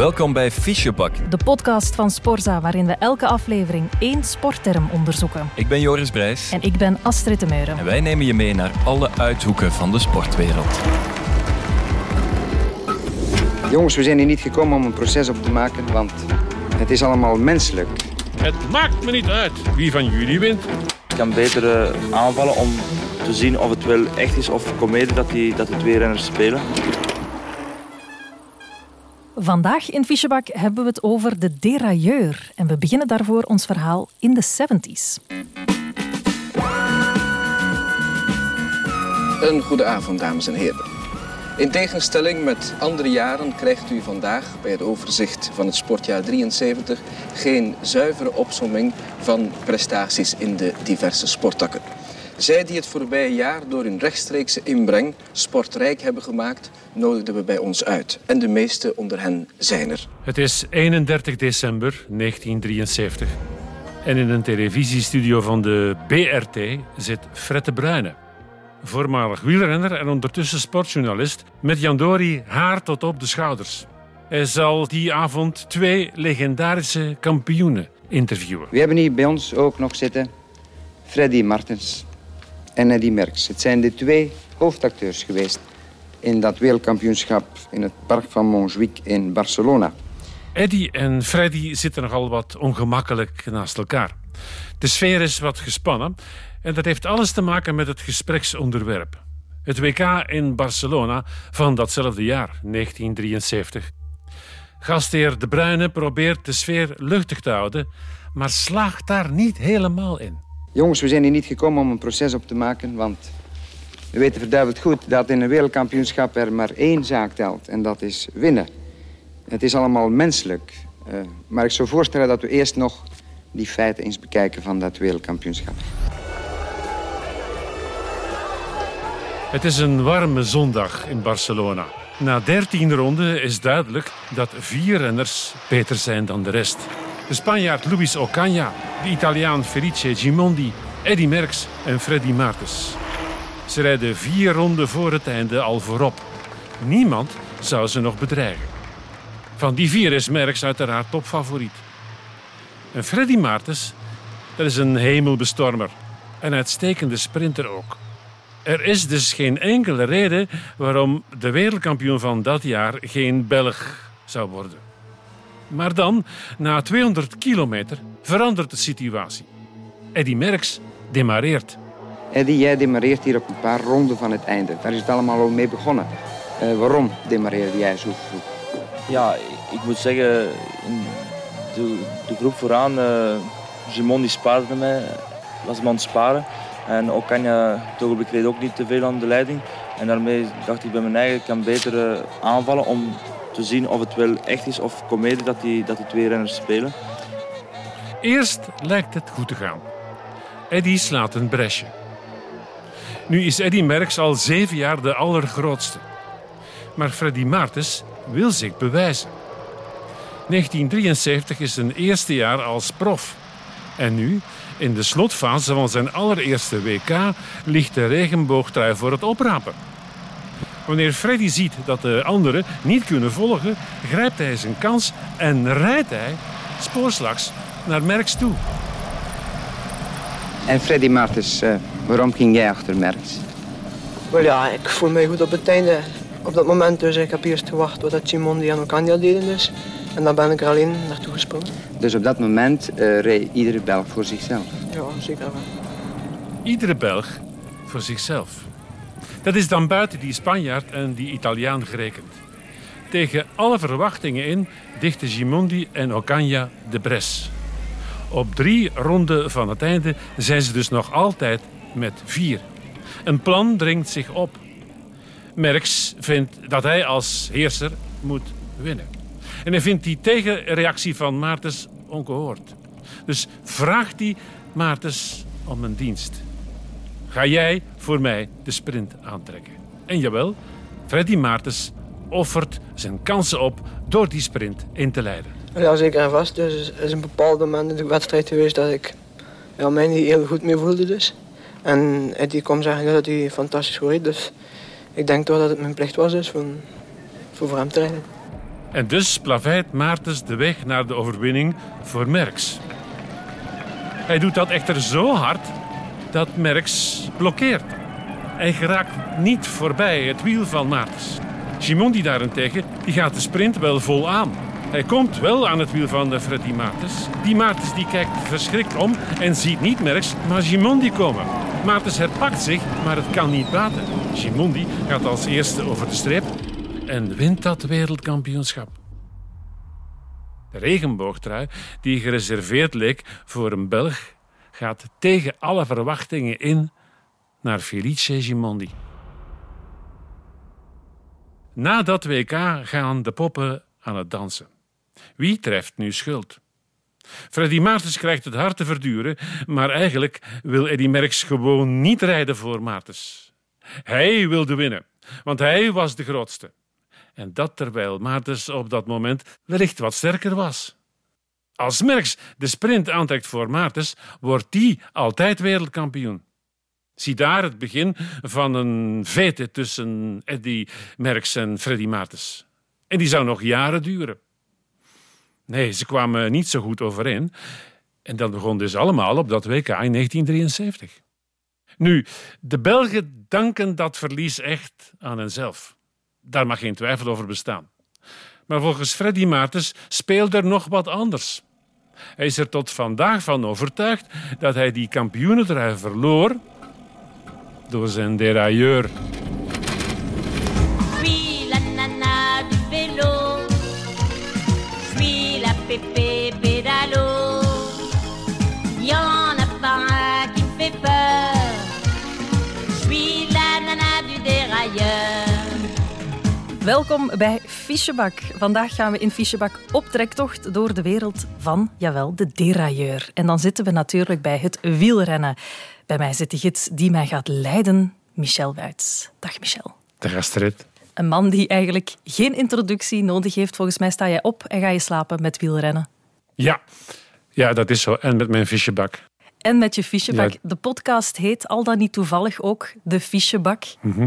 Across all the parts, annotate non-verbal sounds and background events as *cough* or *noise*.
Welkom bij Fischebak. De podcast van Sporza, waarin we elke aflevering één sportterm onderzoeken. Ik ben Joris Brijs. En ik ben Astrid de Meuren. En wij nemen je mee naar alle uithoeken van de sportwereld. Jongens, we zijn hier niet gekomen om een proces op te maken, want het is allemaal menselijk. Het maakt me niet uit wie van jullie wint. Ik kan beter eh, aanvallen om te zien of het wel echt is of comedie dat, die, dat de twee renners spelen. Vandaag in Fischebak hebben we het over de derailleur. En we beginnen daarvoor ons verhaal in de 70s. Een goede avond, dames en heren. In tegenstelling met andere jaren krijgt u vandaag bij het overzicht van het sportjaar 73 geen zuivere opsomming van prestaties in de diverse sporttakken. Zij die het voorbije jaar door hun rechtstreekse inbreng sportrijk hebben gemaakt, nodigden we bij ons uit. En de meeste onder hen zijn er. Het is 31 december 1973. En in een televisiestudio van de BRT zit Fred de Bruyne. Voormalig wielrenner en ondertussen sportjournalist met Jandori haar tot op de schouders. Hij zal die avond twee legendarische kampioenen interviewen. We hebben hier bij ons ook nog zitten Freddy Martens en Eddy Merckx. Het zijn de twee hoofdacteurs geweest in dat wereldkampioenschap in het park van Montjuïc in Barcelona. Eddy en Freddy zitten nogal wat ongemakkelijk naast elkaar. De sfeer is wat gespannen en dat heeft alles te maken met het gespreksonderwerp. Het WK in Barcelona van datzelfde jaar, 1973. Gastheer De Bruyne probeert de sfeer luchtig te houden, maar slaagt daar niet helemaal in. Jongens, we zijn hier niet gekomen om een proces op te maken, want we weten verduiveld goed dat in een wereldkampioenschap er maar één zaak telt en dat is winnen. Het is allemaal menselijk, uh, maar ik zou voorstellen dat we eerst nog die feiten eens bekijken van dat wereldkampioenschap. Het is een warme zondag in Barcelona. Na 13 ronden is duidelijk dat vier renners beter zijn dan de rest. De Spanjaard Luis Ocaña, de Italiaan Felice Gimondi, Eddy Merckx en Freddy Maartens. Ze rijden vier ronden voor het einde al voorop. Niemand zou ze nog bedreigen. Van die vier is Merckx uiteraard topfavoriet. En Freddy Maartens, dat is een hemelbestormer. Een uitstekende sprinter ook. Er is dus geen enkele reden waarom de wereldkampioen van dat jaar geen Belg zou worden. Maar dan, na 200 kilometer, verandert de situatie. Eddy Merckx demareert. Eddy, jij demareert hier op een paar ronden van het einde. Daar is het allemaal al mee begonnen. Uh, waarom demareerde jij zo vroeg? Ja, ik moet zeggen, in de, de groep vooraan, uh, Simon die spaarde mij, was hem aan het sparen. En ook kan je toch ook niet te veel aan de leiding. En daarmee dacht ik bij mijn eigen, ik kan beter uh, aanvallen om te zien of het wel echt is of comedie dat die, dat die twee renners spelen. Eerst lijkt het goed te gaan. Eddy slaat een bresje. Nu is Eddy Merckx al zeven jaar de allergrootste. Maar Freddy Maartens wil zich bewijzen. 1973 is zijn eerste jaar als prof. En nu, in de slotfase van zijn allereerste WK, ligt de regenboogtrui voor het oprapen. Wanneer Freddy ziet dat de anderen niet kunnen volgen, grijpt hij zijn kans en rijdt hij spoorslags naar Merckx toe. En Freddy Martens, uh, waarom ging jij achter Merckx? Wel ja, ik voel mij goed op het einde. Op dat moment dus ik heb eerst gewacht wat Simon en Ocandia deden dus. En dan ben ik er alleen naartoe gesprongen. Dus op dat moment uh, reed iedere Belg voor zichzelf? Ja, zeker wel. Iedere Belg voor zichzelf. Dat is dan buiten die Spanjaard en die Italiaan gerekend. Tegen alle verwachtingen in dichten Gimondi en Ocaña de bres. Op drie ronden van het einde zijn ze dus nog altijd met vier. Een plan dringt zich op. Merckx vindt dat hij als heerser moet winnen. En hij vindt die tegenreactie van Maartens ongehoord. Dus vraagt hij Maartens om een dienst. Ga jij voor mij de sprint aantrekken? En jawel, Freddy Maartens offert zijn kansen op door die sprint in te leiden. Ja, zeker en vast. Dus er is een bepaald moment in de wedstrijd geweest dat ik ja, mij niet heel goed mee voelde. Dus. En Eddie kwam zeggen dat hij fantastisch reed. Dus ik denk toch dat het mijn plicht was dus, voor, voor hem te rijden. En dus plaveit Maartens de weg naar de overwinning voor Merckx. Hij doet dat echter zo hard dat Merckx blokkeert. Hij geraakt niet voorbij het wiel van Maartens. Gimondi daarentegen die gaat de sprint wel vol aan. Hij komt wel aan het wiel van Freddy Maartens. Die Maartens die kijkt verschrikt om en ziet niet Merckx, maar Gimondi komen. Maartens herpakt zich, maar het kan niet baten. Gimondi gaat als eerste over de streep en wint dat wereldkampioenschap. De regenboogtrui, die gereserveerd leek voor een Belg, gaat tegen alle verwachtingen in naar Felice Gimondi. Na dat WK gaan de poppen aan het dansen. Wie treft nu schuld? Freddy Maartens krijgt het hard te verduren, maar eigenlijk wil Eddy Merckx gewoon niet rijden voor Maartens. Hij wilde winnen, want hij was de grootste. En dat terwijl Maartens op dat moment wellicht wat sterker was. Als Merckx de sprint aantrekt voor Maartens, wordt die altijd wereldkampioen. Zie daar het begin van een vete tussen Eddy Merckx en Freddy Maartens. En die zou nog jaren duren. Nee, ze kwamen niet zo goed overeen. En dat begon dus allemaal op dat WK in 1973. Nu, de Belgen danken dat verlies echt aan henzelf. Daar mag geen twijfel over bestaan. Maar volgens Freddy Maartens speelde er nog wat anders. Hij is er tot vandaag van overtuigd dat hij die kampioenentrui verloor door zijn derailleur. Welkom bij Fischebak. Vandaag gaan we in Fischebak op trektocht door de wereld van, jawel, de derailleur. En dan zitten we natuurlijk bij het wielrennen. Bij mij zit de gids die mij gaat leiden, Michel Wuits. Dag Michel. De Astrid. Een man die eigenlijk geen introductie nodig heeft. Volgens mij sta jij op en ga je slapen met wielrennen. Ja. ja, dat is zo. En met mijn fichebak. En met je fichebak. Ja. De podcast heet al dan niet toevallig ook De Fichebak. Mhm.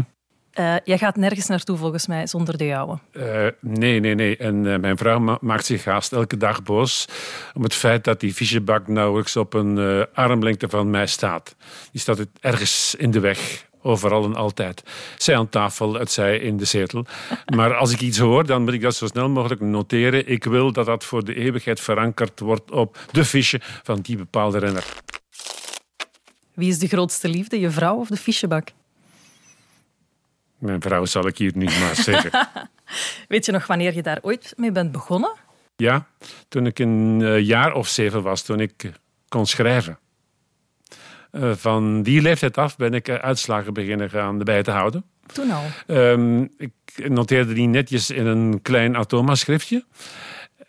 Eh, jij gaat nergens naartoe volgens mij zonder de jouwe. Eh, nee, nee, nee. En eh, mijn vrouw ma- maakt zich haast elke dag boos om het feit dat die fichebak nauwelijks op een armlengte van mij staat. Die staat het ergens in de weg. Overal en altijd. Zij aan tafel, het zij in de zetel. *laughs* Maar als ik iets hoor, dan moet ik dat zo snel mogelijk noteren. Ik wil dat dat voor de eeuwigheid verankerd wordt op de fiche van die bepaalde renner. Wie is de grootste liefde, je vrouw of de fichebak? Mijn vrouw zal ik hier niet maar zeggen. *laughs* Weet je nog wanneer je daar ooit mee bent begonnen? Ja, toen ik een eh, jaar of zeven was, toen ik eh, kon schrijven. Eh, van die leeftijd af ben ik uitslagen beginnen gaan bij te houden. Toen al. Ehm, ik noteerde die netjes in een klein Atoma-schriftje.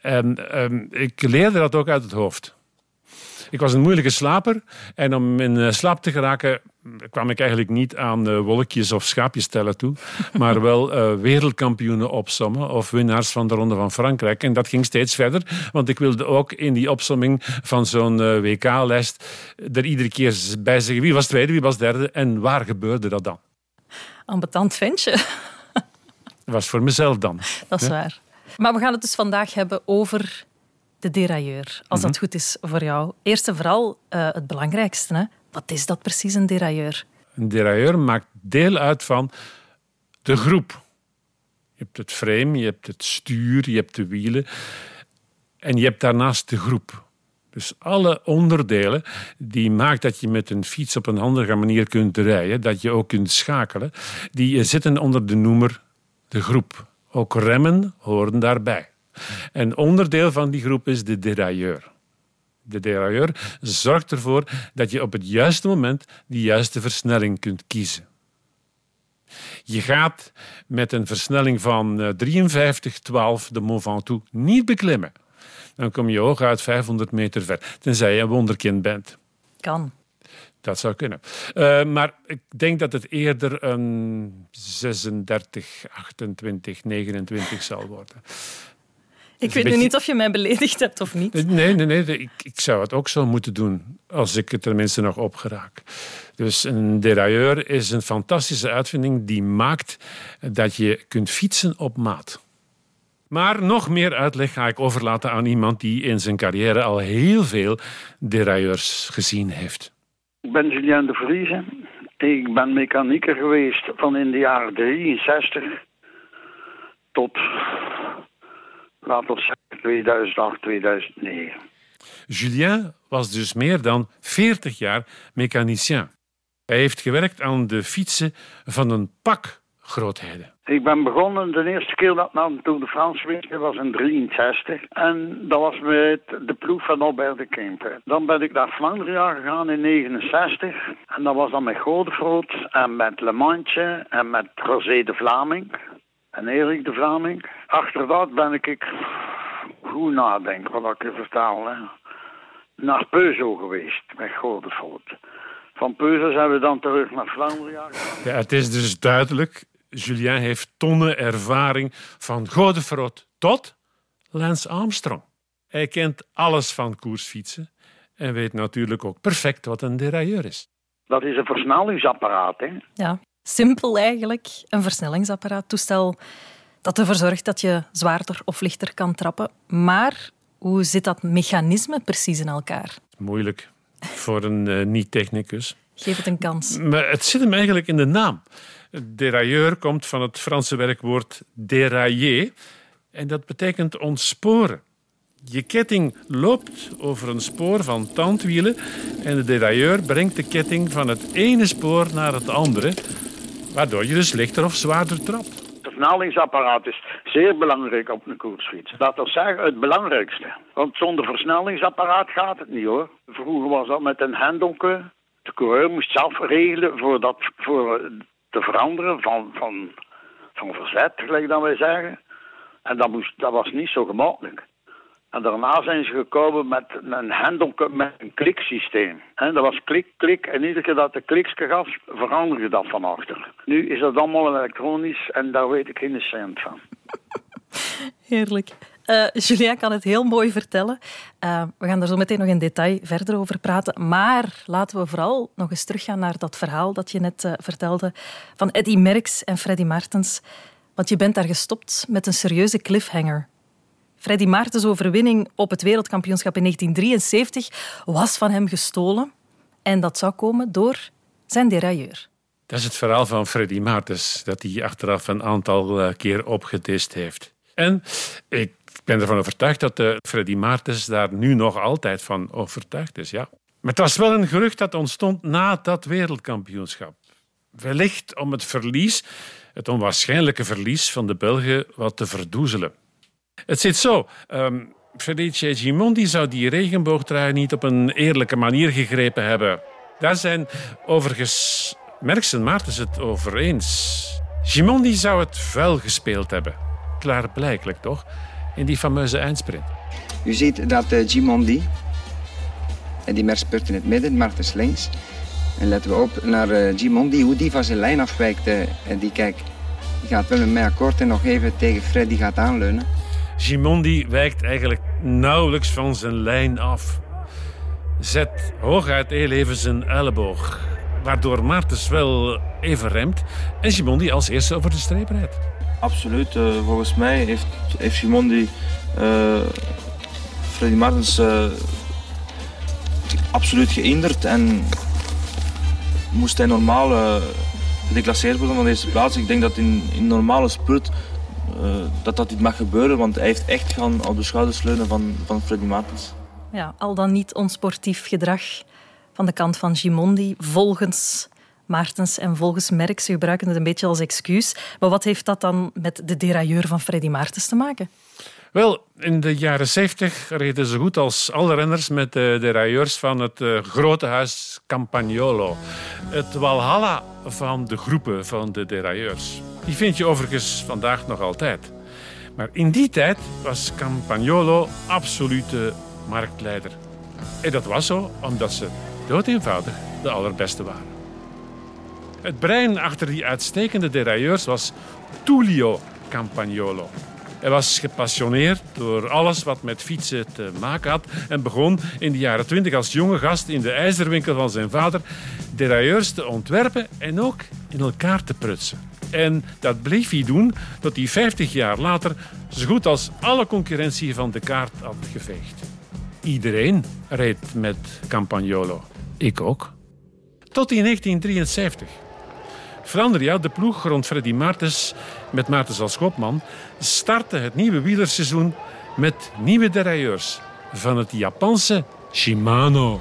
En ehm, ik leerde dat ook uit het hoofd. Ik was een moeilijke slaper en om in eh, slaap te geraken kwam ik eigenlijk niet aan eh, wolkjes of schaapjes tellen toe, *laughs* maar wel eh, wereldkampioenen opsommen of winnaars van de Ronde van Frankrijk. En dat ging steeds verder, want ik wilde ook in die opsomming van zo'n WK-lijst er iedere keer bij zeggen wie was tweede, wie was derde en waar gebeurde dat dan. Ambetant ventje, Dat was voor mezelf dan. dat is Ja. waar. Maar we gaan het dus vandaag hebben over de derailleur, als Mhm. dat goed is voor jou. Eerst en vooral eh, het belangrijkste. Hè? Wat is dat precies, een derailleur? Een derailleur maakt deel uit van de groep. Je hebt het frame, je hebt het stuur, je hebt de wielen. En je hebt daarnaast de groep. Dus alle onderdelen die maakt dat je met een fiets op een handige manier kunt rijden, dat je ook kunt schakelen, die zitten onder de noemer de groep. Ook remmen horen daarbij. En onderdeel van die groep is de derailleur. De derailleur zorgt ervoor dat je op het juiste moment de juiste versnelling kunt kiezen. Je gaat met een versnelling van eh, 53, 12 de Mont Ventoux niet beklimmen. Dan kom je hooguit 500 meter ver, tenzij je een wonderkind bent. Kan. Dat zou kunnen. Eh, maar ik denk dat het eerder een 36, 28, 29 zal worden. Ik weet nu niet of je mij beledigd hebt of niet. Nee, nee, nee. Ik, ik zou het ook zo moeten doen als ik het tenminste nog opgeraak. Dus een derailleur is een fantastische uitvinding die maakt dat je kunt fietsen op maat. Maar nog meer uitleg ga ik overlaten aan iemand die in zijn carrière al heel veel derailleurs gezien heeft. Ik ben Julien de Vrieze. Ik ben mechanieker geweest van in de jaren 63 tot, laten we zeggen, 2008, 2009. Julien was dus meer dan 40 jaar mechanicien. Hij heeft gewerkt aan de fietsen van een pak grootheden. Ik ben begonnen, de eerste keer dat ik naar de Tour de France was in 63. En dat was met de ploeg van Albert de Kemper. Dan ben ik naar Vlaanderen gegaan in 69. En dat was dan met Godefroot en met Le Mantje en met Rosé de Vlaming. En Erik de Vlaming. Achter dat ben ik, goed nadenken wat ik je vertel, hè. naar Peugeot geweest met Godefroot. Van Peugeot zijn we dan terug naar Vlaanderen gegaan. Ja, het is dus duidelijk, Julien heeft tonnen ervaring van Godefroot tot Lance Armstrong. Hij kent alles van koersfietsen en weet natuurlijk ook perfect wat een derailleur is. Dat is een versnellingsapparaat. Hè? Ja, simpel eigenlijk. Een versnellingsapparaat, toestel dat ervoor zorgt dat je zwaarder of lichter kan trappen. Maar hoe zit dat mechanisme precies in elkaar? Moeilijk voor een uh, niet-technicus. Geef het een kans. Maar het zit hem eigenlijk in de naam. Derailleur komt van het Franse werkwoord dérailler en dat betekent ontsporen. Je ketting loopt over een spoor van tandwielen en de derailleur brengt de ketting van het ene spoor naar het andere, waardoor je dus lichter of zwaarder trapt. Het versnellingsapparaat is zeer belangrijk op een koersfiets. Dat wil zeggen het belangrijkste. Want zonder versnellingsapparaat gaat het niet hoor. Vroeger was dat met een hendelke. De coureur moest zelf regelen voor, dat, voor te veranderen van, van, van verzet, gelijk dat wij zeggen. En dat, moest, dat was niet zo gemakkelijk. En daarna zijn ze gekomen met een hendel met een kliksysteem. En dat was klik, klik. En iedere keer dat de kliksje gaf, veranderde dat van achter. Nu is dat allemaal elektronisch en daar weet ik geen cent van. *laughs* Heerlijk. Uh, Julia kan het heel mooi vertellen. Uh, we gaan er zo meteen nog in detail verder over praten. Maar laten we vooral nog eens teruggaan naar dat verhaal dat je net uh, vertelde van Eddy Merckx en Freddy Martens. Want je bent daar gestopt met een serieuze cliffhanger. Freddy Maartens' overwinning op het wereldkampioenschap in 1973 was van hem gestolen. En dat zou komen door zijn derailleur. Dat is het verhaal van Freddy Maartens, dat hij achteraf een aantal keer opgedist heeft. En ik ben ervan overtuigd dat de Freddy Maartens daar nu nog altijd van overtuigd is. Ja. Maar het was wel een gerucht dat ontstond na dat wereldkampioenschap. Wellicht om het verlies, het onwaarschijnlijke verlies van de Belgen, wat te verdoezelen. Het zit zo. Um, Felice Gimondi zou die regenboogtrui niet op een eerlijke manier gegrepen hebben. Daar zijn overigens Merckx en Maartens het over eens. Gimondi zou het vuil gespeeld hebben. Klaarblijkelijk toch? In die fameuze eindsprint. U ziet dat uh, Gimondi, en die Merspurt in het midden, Martens links. En letten we op naar uh, Gimondi, hoe die van zijn lijn afwijkt. Uh, en die, kijk, die gaat wel met mij akkoord en nog even tegen Freddy gaat aanleunen. Gimondi wijkt eigenlijk nauwelijks van zijn lijn af. Zet hooguit heel even zijn elleboog, waardoor Martens wel even remt en Gimondi als eerste over de streep rijdt. Absoluut. Uh, volgens mij heeft, heeft Gimondi uh, Freddy Martens uh, absoluut geïnderd en moest hij normaal gedeclasseerd worden van deze plaats. Ik denk dat in, in normale spurt dat dat niet mag gebeuren, want hij heeft echt gaan op de schouders leunen van, van Freddy Martens. Ja, al dan niet onsportief gedrag van de kant van Gimondi, volgens Maartens en volgens Merck. Ze gebruiken het een beetje als excuus. Maar wat heeft dat dan met de derailleur van Freddy Maartens te maken? Wel, in de jaren 70 reden ze goed als alle renners met de derailleurs van het uh, grote huis Campagnolo. Het walhalla van de groepen van de derailleurs. Die vind je overigens vandaag nog altijd. Maar in die tijd was Campagnolo absolute marktleider. En dat was zo omdat ze dood eenvoudig de allerbeste waren. Het brein achter die uitstekende derailleurs was Tullio Campagnolo. Hij was gepassioneerd door alles wat met fietsen te maken had en begon in de jaren twintig als jonge gast in de ijzerwinkel van zijn vader derailleurs te ontwerpen en ook in elkaar te prutsen. En dat bleef hij doen tot hij 50 jaar later zo goed als alle concurrentie van de kaart had geveegd. Iedereen reed met Campagnolo. Ik ook. Tot in 1973. Flandria, de ploeg rond Freddy Maartens met Maartens als kopman, startte het nieuwe wielerseizoen met nieuwe derailleurs van het Japanse Shimano.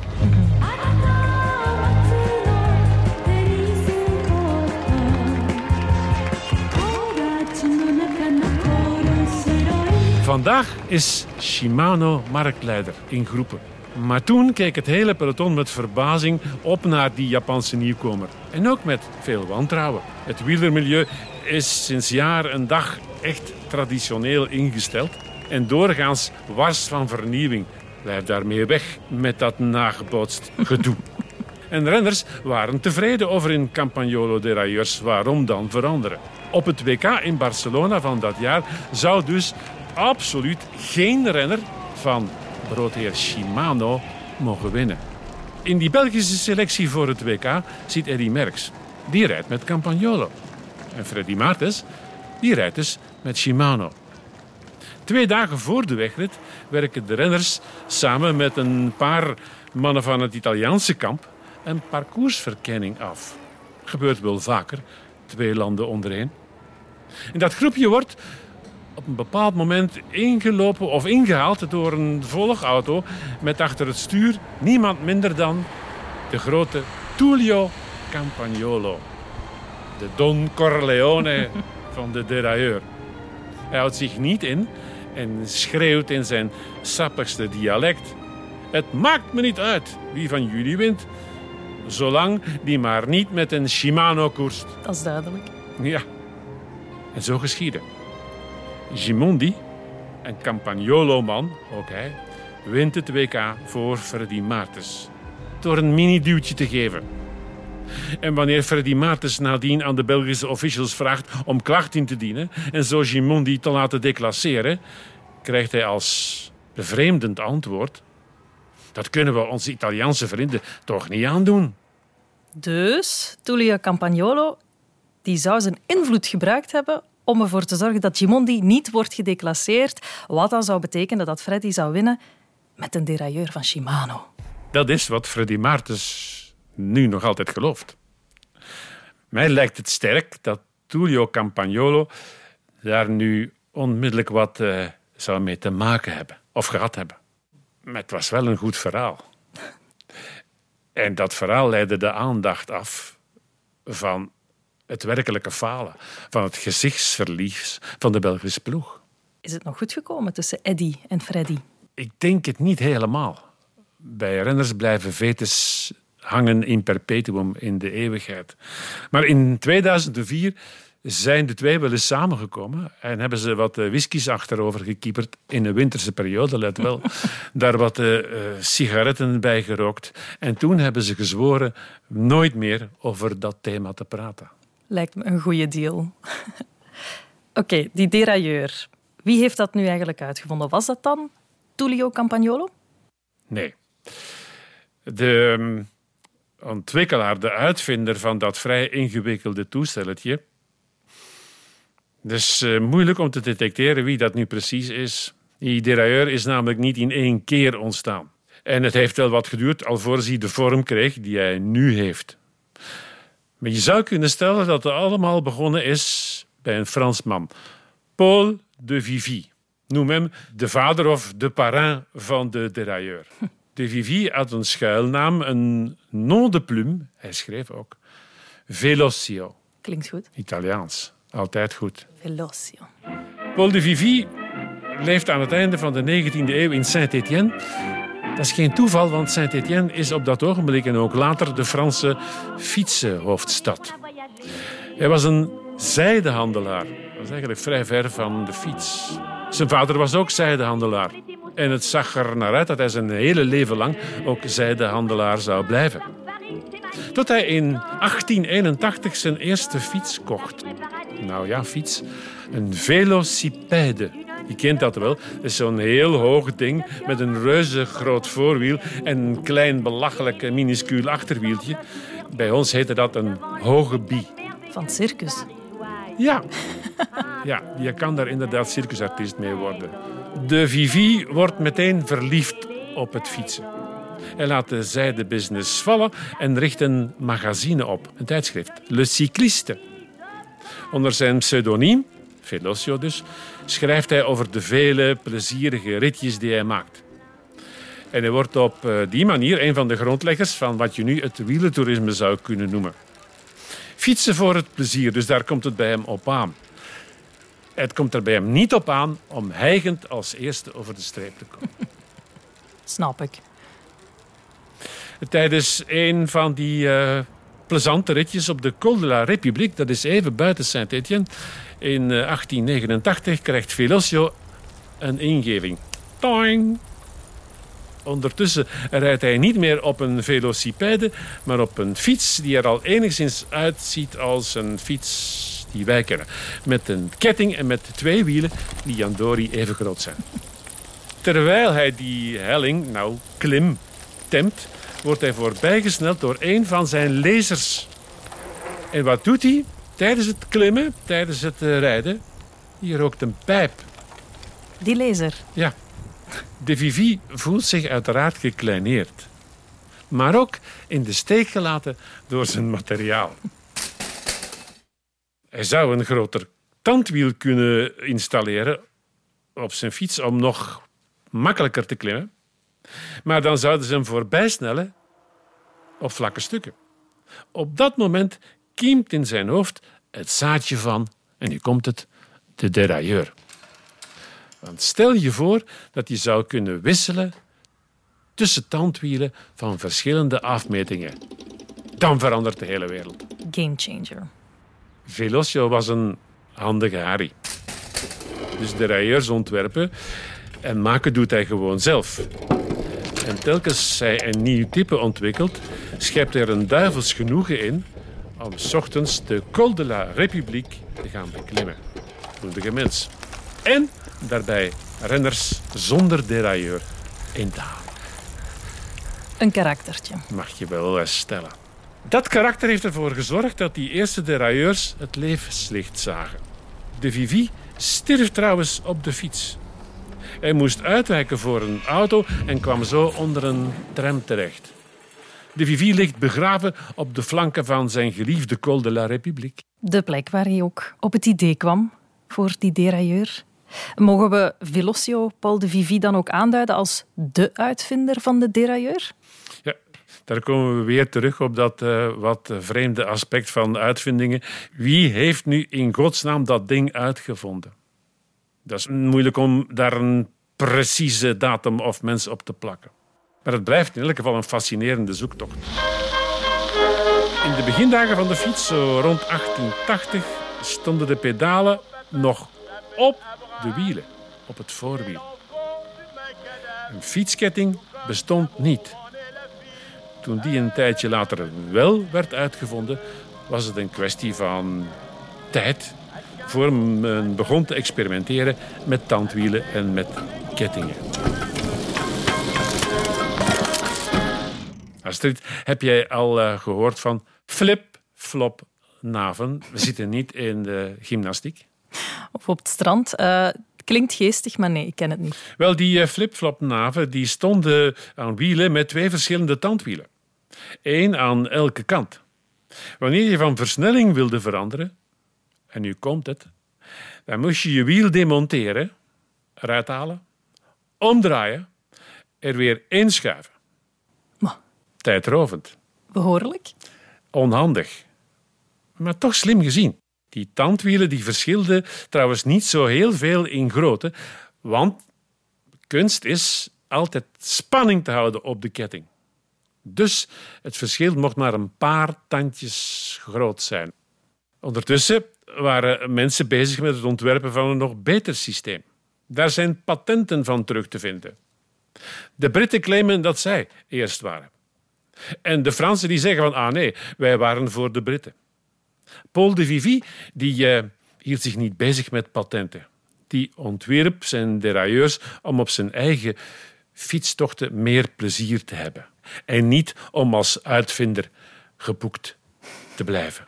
Vandaag is Shimano marktleider in groepen. Maar toen keek het hele peloton met verbazing op naar die Japanse nieuwkomer. En ook met veel wantrouwen. Het wielermilieu is sinds jaar en dag echt traditioneel ingesteld. En doorgaans wars van vernieuwing. Blijf daarmee weg met dat nagebootst gedoe. *laughs* En renners waren tevreden over hun Campagnolo derailleurs. Waarom dan veranderen? Op het WK in Barcelona van dat jaar zou dus absoluut geen renner van broodheer Shimano mogen winnen. In die Belgische selectie voor het WK zit Eddy Merckx. Die rijdt met Campagnolo. En Freddy Maartens, die rijdt dus met Shimano. Twee dagen voor de wegrit werken de renners samen met een paar mannen van het Italiaanse kamp een parcoursverkenning af. Gebeurt wel vaker, twee landen ondereen. En dat groepje wordt op een bepaald moment ingelopen of ingehaald door een volgauto met achter het stuur niemand minder dan de grote Tullio Campagnolo. De Don Corleone *laughs* van de derailleur. Hij houdt zich niet in en schreeuwt in zijn sappigste dialect. Het maakt me niet uit wie van jullie wint, zolang die maar niet met een Shimano koerst. Dat is duidelijk. Ja, en zo geschiedde. Gimondi, een Campagnolo-man, ook hij, wint het WK voor Freddy Maartens. Door een mini-duwtje te geven. En wanneer Freddy Maartens nadien aan de Belgische officials vraagt om klacht in te dienen en zo Gimondi te laten declasseren, krijgt hij als bevreemdend antwoord: Dat kunnen we onze Italiaanse vrienden toch niet aandoen. Dus Tullio Campagnolo die zou zijn invloed gebruikt hebben om ervoor te zorgen dat Gimondi niet wordt gedeclasseerd. Wat dan zou betekenen dat Freddy zou winnen met een derailleur van Shimano. Dat is wat Freddy Maartens nu nog altijd gelooft. Mij lijkt het sterk dat Tullio Campagnolo daar nu onmiddellijk wat uh, zou mee te maken hebben of gehad hebben. Maar het was wel een goed verhaal. En dat verhaal leidde de aandacht af van het werkelijke falen, van het gezichtsverlies van de Belgische ploeg. Is het nog goed gekomen tussen Eddy en Freddy? Ik denk het niet helemaal. Bij renners blijven vetes hangen in perpetuum in de eeuwigheid. Maar in 2004 zijn de twee wel eens samengekomen en hebben ze wat eh, whiskies achterover gekieperd in de winterse periode, let wel. *laughs* Daar wat uh, sigaretten bij gerookt. En toen hebben ze gezworen nooit meer over dat thema te praten. Lijkt me een goede deal. *laughs* Oké, die derailleur. Wie heeft dat nu eigenlijk uitgevonden? Was dat dan Tullio Campagnolo? Nee. De um, ontwikkelaar, de uitvinder van dat vrij ingewikkelde toestelletje. Is uh, moeilijk om te detecteren wie dat nu precies is. Die derailleur is namelijk niet in één keer ontstaan. En het heeft wel wat geduurd alvorens hij de vorm kreeg die hij nu heeft. Maar je zou kunnen stellen dat het allemaal begonnen is bij een Fransman, Paul de Vivi. Noem hem de vader of de parrain van de derailleur. *laughs* De Vivi had een schuilnaam, een nom de plume. Hij schreef ook Velocio. Klinkt goed. Italiaans. Altijd goed. Velocio. Paul de Vivi leeft aan het einde van de 19e eeuw in Saint-Étienne. Dat is geen toeval, want Saint-Étienne is op dat ogenblik en ook later de Franse fietsenhoofdstad. Hij was een zijdehandelaar. Dat is eigenlijk vrij ver van de fiets. Zijn vader was ook zijdehandelaar. En het zag er naar uit dat hij zijn hele leven lang ook zijdehandelaar zou blijven. Tot hij in 1881 zijn eerste fiets kocht. Nou ja, fiets. Een velocipede. Je kent dat wel. Dat is zo'n heel hoog ding met een reuze groot voorwiel en een klein belachelijk minuscuul achterwieltje. Bij ons heette dat een hoge bie. Van circus. Ja. *laughs* ja, je kan daar inderdaad circusartiest mee worden. De Vivi wordt meteen verliefd op het fietsen. Hij laat de zijdebusiness vallen en richt een magazine op, een tijdschrift, Le Cycliste. Onder zijn pseudoniem, Velocio dus, schrijft hij over de vele plezierige ritjes die hij maakt. En hij wordt op eh, die manier een van de grondleggers van wat je nu het wielentoerisme zou kunnen noemen. Fietsen voor het plezier, dus daar komt het bij hem op aan. Het komt er bij hem niet op aan om hijgend als eerste over de streep te komen. *laughs* Snap ik. Tijdens een van die uh, plezante ritjes op de Col de la République, dat is even buiten Saint-Étienne, in 1889 krijgt Velocio een ingeving. Toing! Ondertussen rijdt hij niet meer op een velocipede, maar op een fiets die er al enigszins uitziet als een fiets die wij kennen. Met een ketting en met twee wielen die Jandori even groot zijn. Terwijl hij die helling, nou klim, temt, wordt hij voorbijgesneld door een van zijn lezers. En wat doet hij tijdens het klimmen, tijdens het eh, rijden? Hier rookt een pijp. Die lezer? Ja. De Vivi voelt zich uiteraard gekleineerd. Maar ook in de steek gelaten door zijn materiaal. Hij zou een groter tandwiel kunnen installeren op zijn fiets om nog makkelijker te klimmen. Maar dan zouden ze hem voorbij snellen op vlakke stukken. Op dat moment kiemt in zijn hoofd het zaadje van, en nu komt het, de derailleur. Want stel je voor dat je zou kunnen wisselen tussen tandwielen van verschillende afmetingen. Dan verandert de hele wereld. Game changer. Velocio was een handige Harry. Dus de railleurs ontwerpen en maken doet hij gewoon zelf. En telkens hij een nieuw type ontwikkelt, schept hij er een duivels genoegen in om s ochtends de Col de la République te gaan beklimmen. Goedige mens. En daarbij renners zonder derailleur in te halen. Een karaktertje. Mag je wel eens stellen. Dat karakter heeft ervoor gezorgd dat die eerste derailleurs het levenslicht zagen. De Vivi stierf trouwens op de fiets. Hij moest uitwijken voor een auto en kwam zo onder een tram terecht. De Vivi ligt begraven op de flanken van zijn geliefde Col de la République. De plek waar hij ook op het idee kwam voor die derailleur. Mogen we Velocio Paul de Vivi dan ook aanduiden als de uitvinder van de derailleur? Ja, daar komen we weer terug op dat uh, wat vreemde aspect van uitvindingen. Wie heeft nu in godsnaam dat ding uitgevonden? Dat is moeilijk om daar een precieze datum of mens op te plakken. Maar het blijft in elk geval een fascinerende zoektocht. In de begindagen van de fiets, zo rond 1880, stonden de pedalen nog op de wielen, op het voorwiel. Een fietsketting bestond niet. Toen die een tijdje later wel werd uitgevonden, was het een kwestie van tijd voor men begon te experimenteren met tandwielen en met kettingen. Astrid, heb jij al uh, gehoord van flip-flop naven? We zitten niet in de gymnastiek. Of op het strand. Uh, klinkt geestig, maar nee, ik ken het niet. Wel, die uh, flip-flop naven die stonden aan wielen met twee verschillende tandwielen. Eén aan elke kant. Wanneer je van versnelling wilde veranderen, en nu komt het, dan moest je je wiel demonteren, eruit halen, omdraaien, er weer inschuiven. Tijdrovend. Behoorlijk. Onhandig. Maar toch slim gezien. Die tandwielen die verschilden trouwens niet zo heel veel in grootte, want kunst is altijd spanning te houden op de ketting. Dus het verschil mocht maar een paar tandjes groot zijn. Ondertussen waren mensen bezig met het ontwerpen van een nog beter systeem. Daar zijn patenten van terug te vinden. De Britten claimen dat zij eerst waren. En de Fransen die zeggen van, ah nee, wij waren voor de Britten. Paul de Vivi die, uh, hield zich niet bezig met patenten. Die ontwierp zijn derailleurs om op zijn eigen fietstochten meer plezier te hebben. En niet om als uitvinder geboekt te blijven.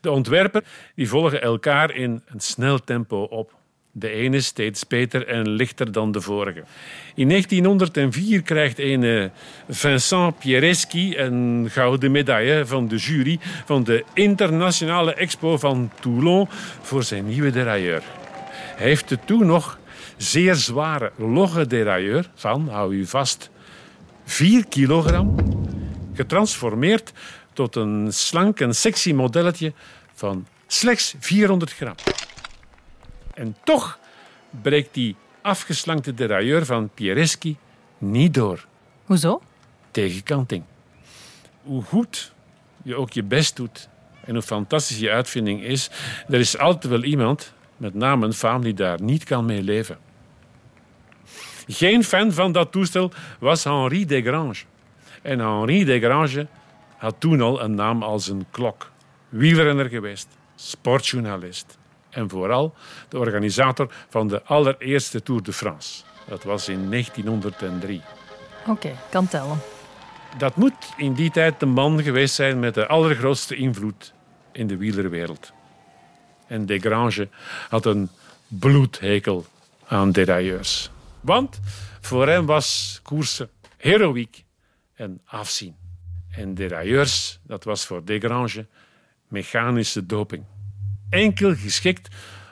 De ontwerpen die volgen elkaar in een snel tempo op. De ene steeds beter en lichter dan de vorige. In 1904 krijgt een Vincent Piereschi een gouden medaille van de jury van de Internationale Expo van Toulon voor zijn nieuwe derailleur. Hij heeft de toen nog zeer zware logge derailleur van, hou u vast, 4 kilogram, getransformeerd tot een slank en sexy modelletje van slechts 400 gram. En toch breekt die afgeslankte derailleur van Piereschi niet door. Hoezo? Tegenkanting. Hoe goed je ook je best doet en hoe fantastisch je uitvinding is, er is altijd wel iemand, met name een faam, die daar niet kan mee leven. Geen fan van dat toestel was Henri Desgrange. En Henri Desgrange had toen al een naam als een klok. Wielrenner geweest, sportjournalist en vooral de organisator van de allereerste Tour de France. Dat was in 1903. Oké, kan tellen. Dat moet in die tijd de man geweest zijn met de allergrootste invloed in de wielerwereld. En Desgrange had een bloedhekel aan derailleurs. Want voor hem was koersen heroïek en afzien. En derailleurs, dat was voor Desgrange mechanische doping. Enkel geschikt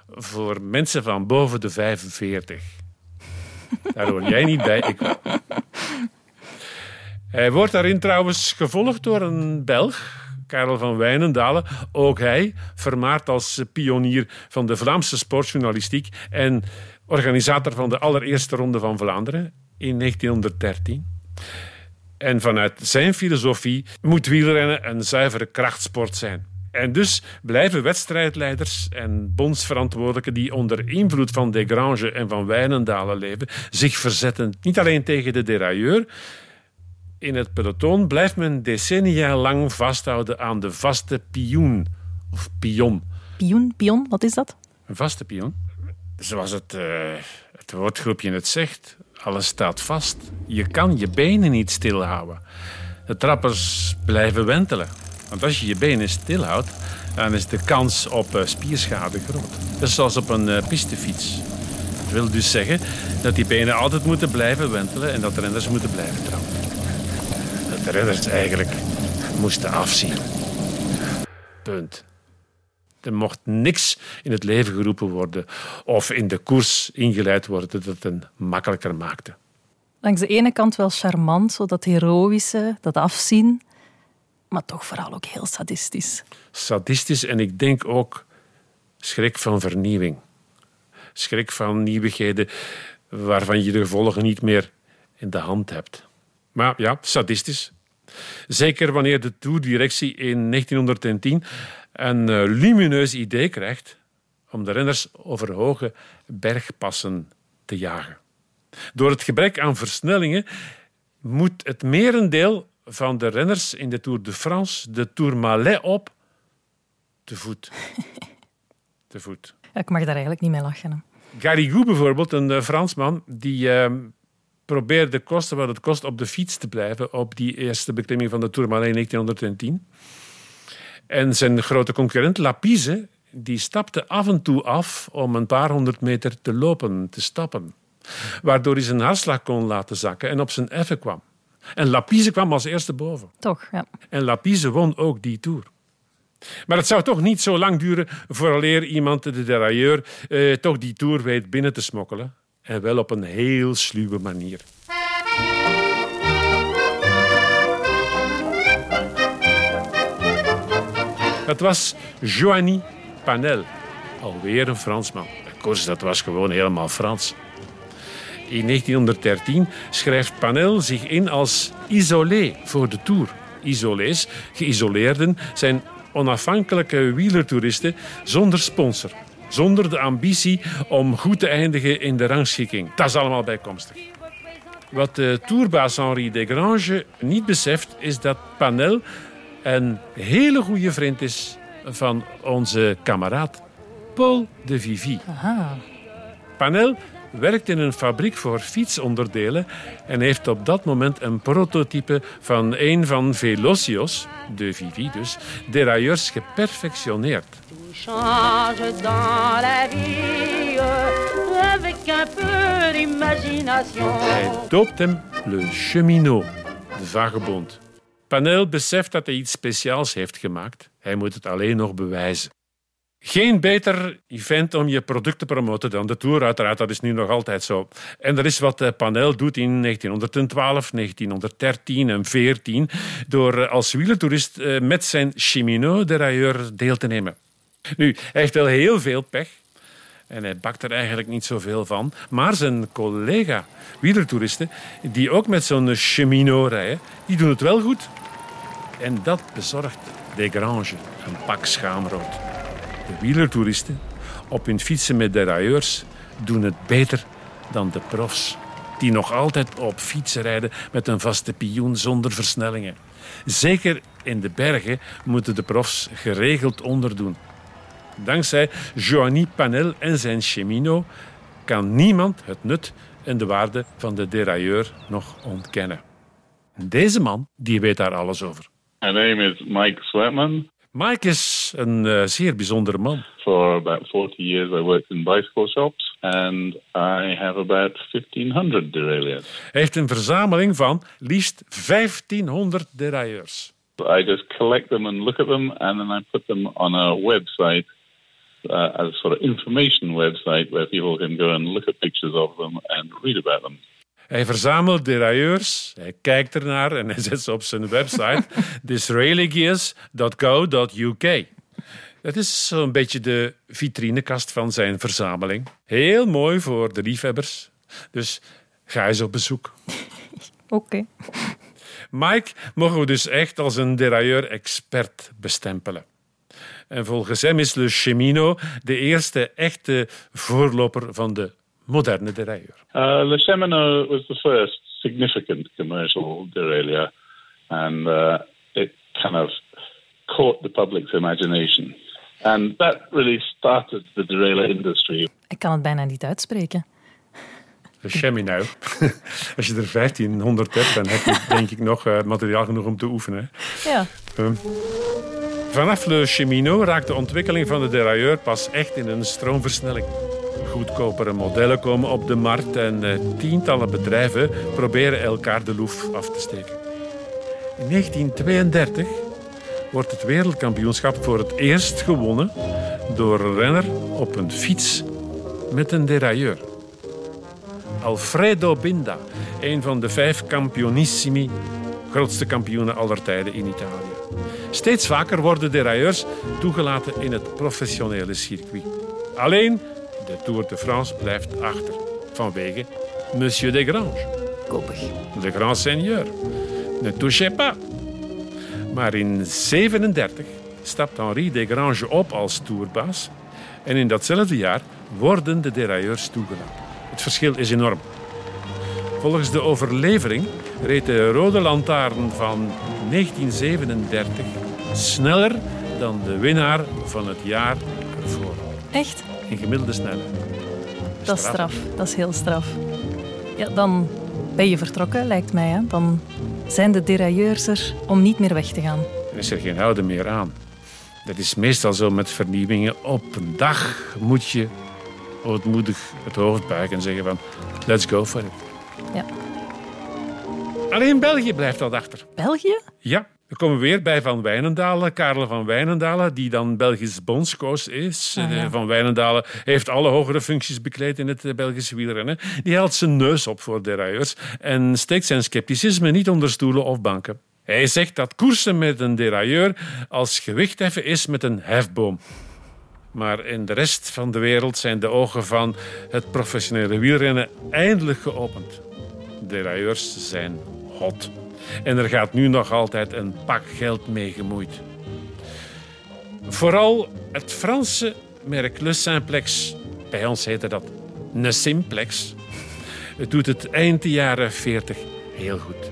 voor mensen van boven de 45. Daar hoor jij niet bij, ik. Hij wordt daarin trouwens gevolgd door een Belg, Karel van Wijnendalen. Ook hij, vermaard als pionier van de Vlaamse sportjournalistiek en organisator van de allereerste Ronde van Vlaanderen in 1913. En vanuit zijn filosofie moet wielrennen een zuivere krachtsport zijn. En dus blijven wedstrijdleiders en bondsverantwoordelijken die onder invloed van Desgrange en van Wijnendalen leven, zich verzetten. Niet alleen tegen de derailleur. In het peloton blijft men decennia lang vasthouden aan de vaste pioen of pion. Pion, pion, wat is dat? Een vaste pion. Zoals het, uh, het woordgroepje het zegt, alles staat vast. Je kan je benen niet stilhouden. De trappers blijven wentelen. Want als je je benen stilhoudt, dan is de kans op uh, spierschade groot. Dat is zoals op een uh, pistefiets. Dat wil dus zeggen dat die benen altijd moeten blijven wentelen en dat de renners moeten blijven trappen. Dat de renners eigenlijk moesten afzien. Punt. Er mocht niks in het leven geroepen worden of in de koers ingeleid worden dat het makkelijker maakte. Langs de ene kant wel charmant, zo dat heroïsche, dat afzien, maar toch vooral ook heel sadistisch. Sadistisch en ik denk ook schrik van vernieuwing. Schrik van nieuwigheden waarvan je de gevolgen niet meer in de hand hebt. Maar ja, sadistisch. Zeker wanneer de toerdirectie in 1910 een uh, lumineus idee krijgt om de renners over hoge bergpassen te jagen. Door het gebrek aan versnellingen moet het merendeel van de renners in de Tour de France de Tourmalet op te voet. *laughs* te voet. Ik mag daar eigenlijk niet mee lachen. Hè. Garrigou bijvoorbeeld, een uh, Fransman, die uh, probeerde kosten wat het kost op de fiets te blijven op die eerste beklimming van de Tourmalet in 1910. En zijn grote concurrent Lapise, die stapte af en toe af om een paar honderd meter te lopen, te stappen. Waardoor hij zijn hartslag kon laten zakken en op zijn effen kwam. En Lapise kwam als eerste boven. Toch, ja. En Lapise won ook die Tour. Maar het zou toch niet zo lang duren vooraleer iemand, de derailleur, eh, toch die Tour weet binnen te smokkelen. En wel op een heel sluwe manier. Dat was Joanny Panel, alweer een Fransman. Course, dat was gewoon helemaal Frans. In 1913 schrijft Panel zich in als isolé voor de Tour. Isolés, geïsoleerden, zijn onafhankelijke wielertoeristen zonder sponsor. Zonder de ambitie om goed te eindigen in de rangschikking. Dat is allemaal bijkomstig. Wat de tourbaas Henri Desgrange niet beseft, is dat Panel een hele goede vriend is van onze kameraad Paul de Vivi. Aha. Panel werkt in een fabriek voor fietsonderdelen en heeft op dat moment een prototype van een van Velocios, de Vivi dus, derailleurs geperfectioneerd. change dans la vie avec un peu d'imagination. Hij doopt hem Le Cheminot, de vagebond. Panel beseft dat hij iets speciaals heeft gemaakt. Hij moet het alleen nog bewijzen. Geen beter event om je product te promoten dan de Tour, uiteraard. Dat is nu nog altijd zo. En dat is wat eh, Panel doet in 1912, 1913 en 14 door eh, als wielertoerist eh, met zijn Cheminot derailleur deel te nemen. Nu, hij heeft wel heel veel pech. En hij bakt er eigenlijk niet zoveel van. Maar zijn collega wielertoeristen, die ook met zo'n cheminot rijden, die doen het wel goed. En dat bezorgt Desgrange een pak schaamrood. De wielertoeristen op hun fietsen met derailleurs doen het beter dan de profs. Die nog altijd op fietsen rijden met een vaste pioen zonder versnellingen. Zeker in de bergen moeten de profs geregeld onderdoen. Dankzij Joanny Panel en zijn Cheminot kan niemand het nut en de waarde van de derailleur nog ontkennen. Deze man die weet daar alles over. My name is Mike Sweatman. Mike is een uh, zeer bijzondere man. For about 40 years, I worked in bicycle shops, and I have about 1500 derailleurs. Hij heeft een verzameling van liefst 1500 derailleurs. I just collect them and look at them, and then I put them on a website uh, as a sort of information website where people can go and look at pictures of them and read about them. Hij verzamelt derailleurs, hij kijkt ernaar en hij *laughs* zet ze op zijn website *laughs* disraeligears.co.uk. Dat is zo'n beetje de vitrinekast van zijn verzameling. Heel mooi voor de liefhebbers. Dus ga eens op bezoek. *laughs* Oké. Mike mogen we dus echt als een derailleur-expert bestempelen. En volgens hem is Le Cheminot de eerste echte voorloper van de moderne derailleur. Uh, Le Cheminot was the first significant commercial derailleur, and uh, it kind of caught the public's imagination. And that really started the derailleur industry. Ik kan het bijna niet uitspreken. Le Cheminot. *laughs* Als je er 1500 hebt, dan heb je denk ik nog uh, materiaal genoeg om te oefenen. Ja. Um, vanaf Le Cheminot raakt de ontwikkeling van de derailleur pas echt in een stroomversnelling. Goedkopere modellen komen op de markt en uh, tientallen bedrijven proberen elkaar de loef af te steken. In 1932 wordt het wereldkampioenschap voor het eerst gewonnen door een renner op een fiets met een derailleur. Alfredo Binda, een van de vijf campionissimi, grootste kampioenen aller tijden in Italië. Steeds vaker worden derailleurs toegelaten in het professionele circuit. Alleen de Tour de France blijft achter, vanwege Monsieur Desgrange. Koppig. Le grand seigneur. Ne touchez pas. Maar in 1937 stapt Henri Desgrange op als tourbaas en in datzelfde jaar worden de derailleurs toegelaten. Het verschil is enorm. Volgens de overlevering reed de Rode Lantaarn van 1937 sneller dan de winnaar van het jaar ervoor. Echt? In gemiddelde snelheid. Dat is straf. Dat is heel straf. Ja, dan ben je vertrokken, lijkt mij. Hè? Dan zijn de derailleurs er om niet meer weg te gaan. Er is er geen houden meer aan. Dat is meestal zo met vernieuwingen. Op een dag moet je ootmoedig het hoofd buigen en zeggen van let's go for it. Ja. Alleen België blijft dat achter. België? Ja, dan komen we weer bij Van Wijnendalen, Karel van Wijnendalen, die dan Belgisch bondscoach is. Ah, ja. Eh, Van Wijnendalen heeft alle hogere functies bekleed in het eh, Belgische wielrennen. Die haalt zijn neus op voor derailleurs en steekt zijn scepticisme niet onder stoelen of banken. Hij zegt dat koersen met een derailleur als gewichtheffen is met een hefboom. Maar in de rest van de wereld zijn de ogen van het professionele wielrennen eindelijk geopend. Derailleurs zijn hot. En er gaat nu nog altijd een pak geld mee gemoeid. Vooral het Franse merk Le Simplex, bij ons heette dat Ne Simplex, het doet het eind de jaren 40 heel goed.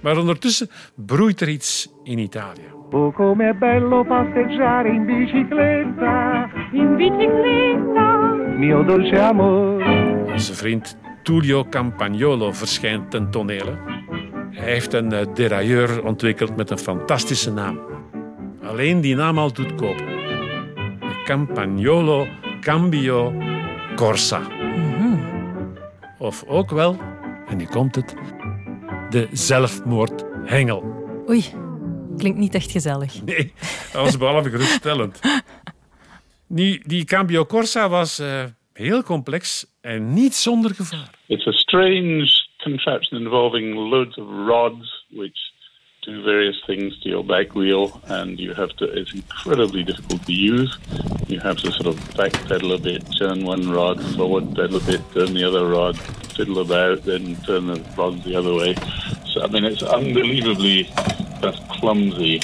Maar ondertussen broeit er iets in Italië. Oh, com'è bello passeggiare in bicicletta, in bicicletta. mio dolce amor. Onze vriend Tullio Campagnolo verschijnt ten tonele. Hij heeft een eh, derailleur ontwikkeld met een fantastische naam. Alleen die naam al doet kopen. De Campagnolo Cambio Corsa. Of ook wel, en nu komt het, de zelfmoordhengel. Oei, klinkt niet echt gezellig. Nee, dat was behalve geruststellend. Nu, die Cambio Corsa was eh, heel complex en niet zonder gevaar. It's a strange contraption involving loads of rods which do various things to your back wheel, and you have to. It's incredibly difficult to use. You have to sort of back pedal a bit, turn one rod, forward pedal a bit, turn the other rod, fiddle about, then turn the rods the other way. So I mean, it's unbelievably that's clumsy.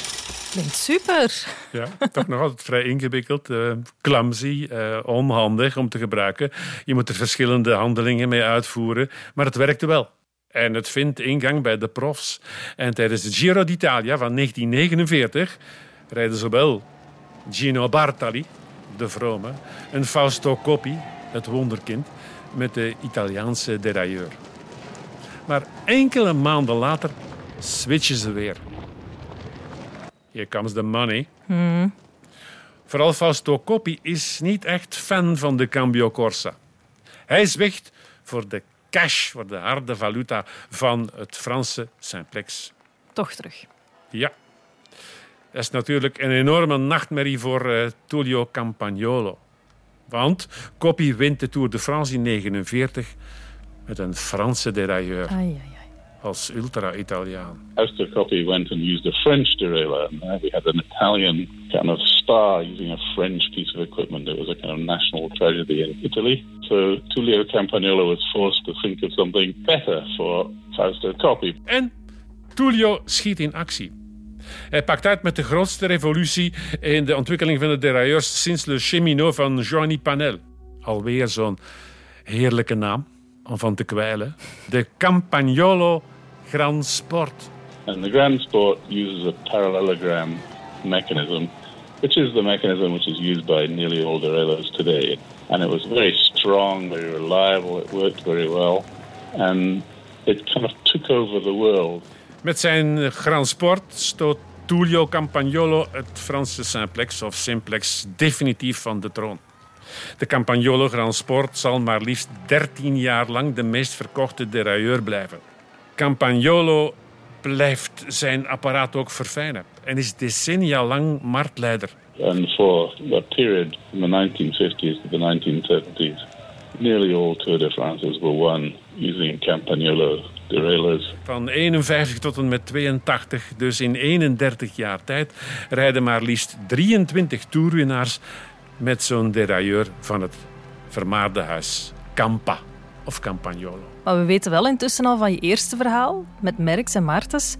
Klinkt super. Ja, toch nog altijd vrij ingewikkeld, eh, onhandig om te gebruiken. Je moet er verschillende handelingen mee uitvoeren, maar het werkte wel. En het vindt ingang bij de profs. En tijdens de Giro d'Italia van 1949 rijden zowel Gino Bartali, de vrome, en Fausto Coppi, het wonderkind, met de Italiaanse derailleur. Maar enkele maanden later switchen ze weer. Here comes the money. Vooral Fausto Coppi is niet echt fan van de Cambio Corsa. Hij zwicht voor de cash, voor de harde valuta van het Franse simplex. Toch terug. Ja. Dat is natuurlijk een enorme nachtmerrie voor eh, Tullio Campagnolo. Want Coppi wint de Tour de France in 1949 met een Franse derailleur Ai, ai, ai. Als ultra-Italiaan. Coppi went and used a French derailleur. And there we had an Italian kind of star using a French piece of equipment. It was a kind of national tragedy in Italy. So Tullio Campagnolo was forced to think of something better for Fausto Coppi. En Tullio schiet in actie. Hij pakt uit met de grootste revolutie in de ontwikkeling van de derailleurs sinds Le Cheminot van Johnny Panel. Alweer zo'n heerlijke naam om van te kwijlen. De Campagnolo Grand Sport. And the Grand Sport uses a parallelogram mechanism, which is the mechanism which is used by nearly all derailleurs today. And it was very strong, very reliable, it worked very well, and it kind of took over the world. Met zijn Grand Sport stoot Tullio Campagnolo het Franse simplex of simplex definitief van de troon. De Campagnolo Grand Sport zal maar liefst 13 jaar lang de meest verkochte derailleur blijven. Campagnolo blijft zijn apparaat ook verfijnen en is decennia lang marktleider. And for a period from the 1950s to the 1970s, nearly all Tour de France's were won using Campagnolo derailleurs. Van 51 tot en met 82, dus in 31 jaar tijd, rijden maar liefst 23 toerwinnaars met zo'n derailleur van het vermaarde huis Campa of Campagnolo. Maar we weten wel intussen al van je eerste verhaal met Merckx en Maartens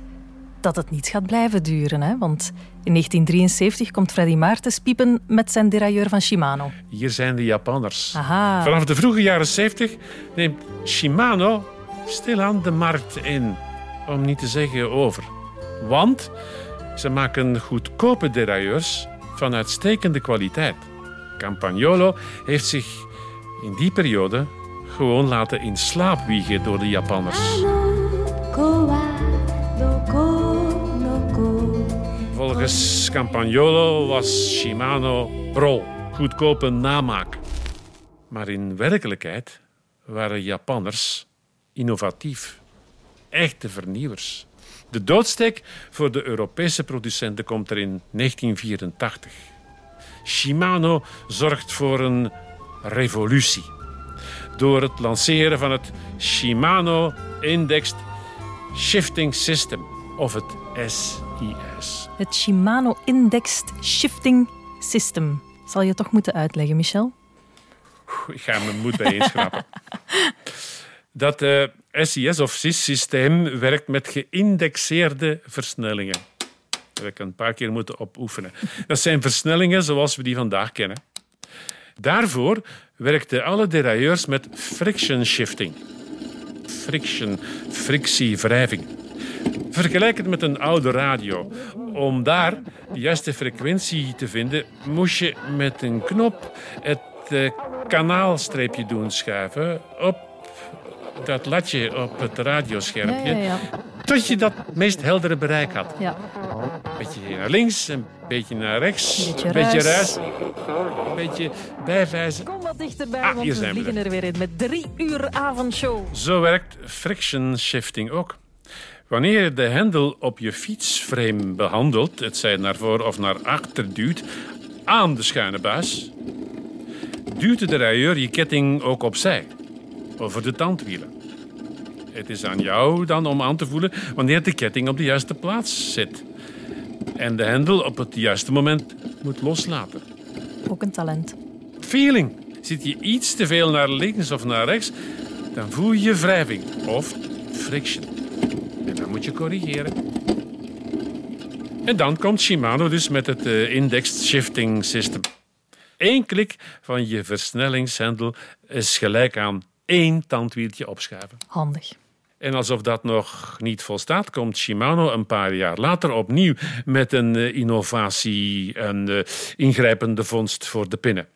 dat het niet gaat blijven duren. Hè? Want in 1973 komt Freddy Maartens piepen met zijn derailleur van Shimano. Hier zijn de Japanners. Aha. Vanaf de vroege jaren 70 neemt Shimano stilaan de markt in. Om niet te zeggen over. Want ze maken goedkope derailleurs van uitstekende kwaliteit. Campagnolo heeft zich in die periode gewoon laten in slaap wiegen door de Japanners. Volgens Campagnolo was Shimano pro, goedkope namaak. Maar in werkelijkheid waren Japanners innovatief. Echte vernieuwers. De doodsteek voor de Europese producenten komt er in 1984. Shimano zorgt voor een revolutie. Door het lanceren van het Shimano Indexed Shifting System, of het SIS. Het Shimano Indexed Shifting System. Zal je toch moeten uitleggen, Michel? Ik ga mijn moed bijeenschrapen. *laughs* Dat uh, SIS of SIS-systeem werkt met geïndexeerde versnellingen. Dat heb ik een paar keer moeten opoefenen. Dat zijn versnellingen zoals we die vandaag kennen. Daarvoor werkten alle derailleurs met friction shifting. Friction, frictie, wrijving. Vergelijk het met een oude radio. Om daar de juiste frequentie te vinden, moest je met een knop het uh, kanaalstreepje doen schuiven op dat latje op het radioschermpje. Tot je dat meest heldere bereik had. Ja. Een beetje naar links, een beetje naar rechts, Beetje een beetje ruis. ruis, een beetje bijwijzen. Kom wat dichterbij, Ah, want hier we vliegen er weer in met drie uur avondshow. Zo werkt friction shifting ook. Wanneer je de hendel op je fietsframe behandelt, het zij naar voor of naar achter duwt, aan de schuine buis, duwt de derailleur je ketting ook opzij, over de tandwielen. Het is aan jou dan om aan te voelen wanneer de ketting op de juiste plaats zit. En de hendel op het juiste moment moet loslaten. Ook een talent. Feeling. Zit je iets te veel naar links of naar rechts, dan voel je wrijving of friction. En dan moet je corrigeren. En dan komt Shimano dus met het eh, Indexed Shifting System. Eén klik van je versnellingshendel is gelijk aan één tandwieltje opschuiven. Handig. En alsof dat nog niet volstaat, komt Shimano een paar jaar later opnieuw met een eh, innovatie, een eh, ingrijpende vondst voor de pinnen.